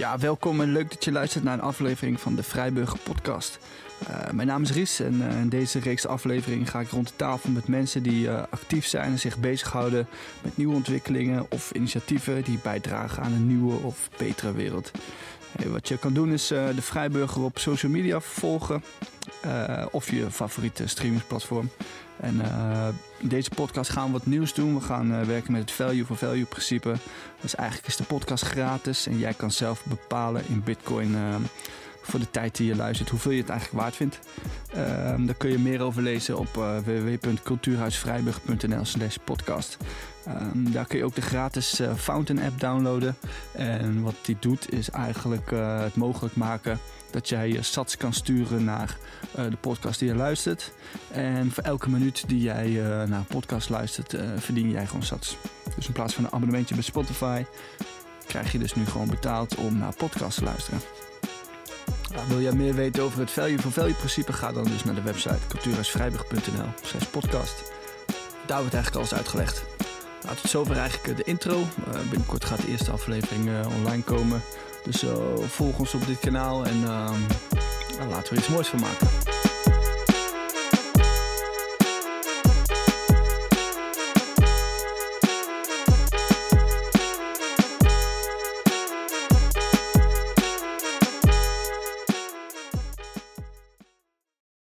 Ja, welkom en leuk dat je luistert naar een aflevering van de Vrijburger Podcast. Uh, mijn naam is Ries en uh, in deze reeks aflevering ga ik rond de tafel met mensen die uh, actief zijn en zich bezighouden met nieuwe ontwikkelingen of initiatieven die bijdragen aan een nieuwe of betere wereld. Wat je kan doen is de Vrijburger op social media volgen of je favoriete streamingsplatform. En in deze podcast gaan we wat nieuws doen. We gaan werken met het value for value principe. Dus eigenlijk is de podcast gratis en jij kan zelf bepalen in Bitcoin voor de tijd die je luistert, hoeveel je het eigenlijk waard vindt. Um, daar kun je meer over lezen op uh, www.cultuurhuisvrijburg.nl slash podcast. Um, daar kun je ook de gratis uh, Fountain app downloaden. En wat die doet is eigenlijk uh, het mogelijk maken dat jij je sats kan sturen naar de podcast die je luistert. En voor elke minuut die jij naar podcast luistert, verdien jij gewoon sats. Dus in plaats van een abonnementje bij Spotify, krijg je dus nu gewoon betaald om naar podcasts te luisteren. Nou, wil jij meer weten over het value for value principe? Ga dan dus naar de website cultuurhuisvrijburg.nl slash podcast. Daar wordt eigenlijk alles uitgelegd. Nou, tot zover eigenlijk de intro. Uh, binnenkort gaat de eerste aflevering uh, online komen. Dus uh, volg ons op dit kanaal en ehm, laten we er iets moois van maken.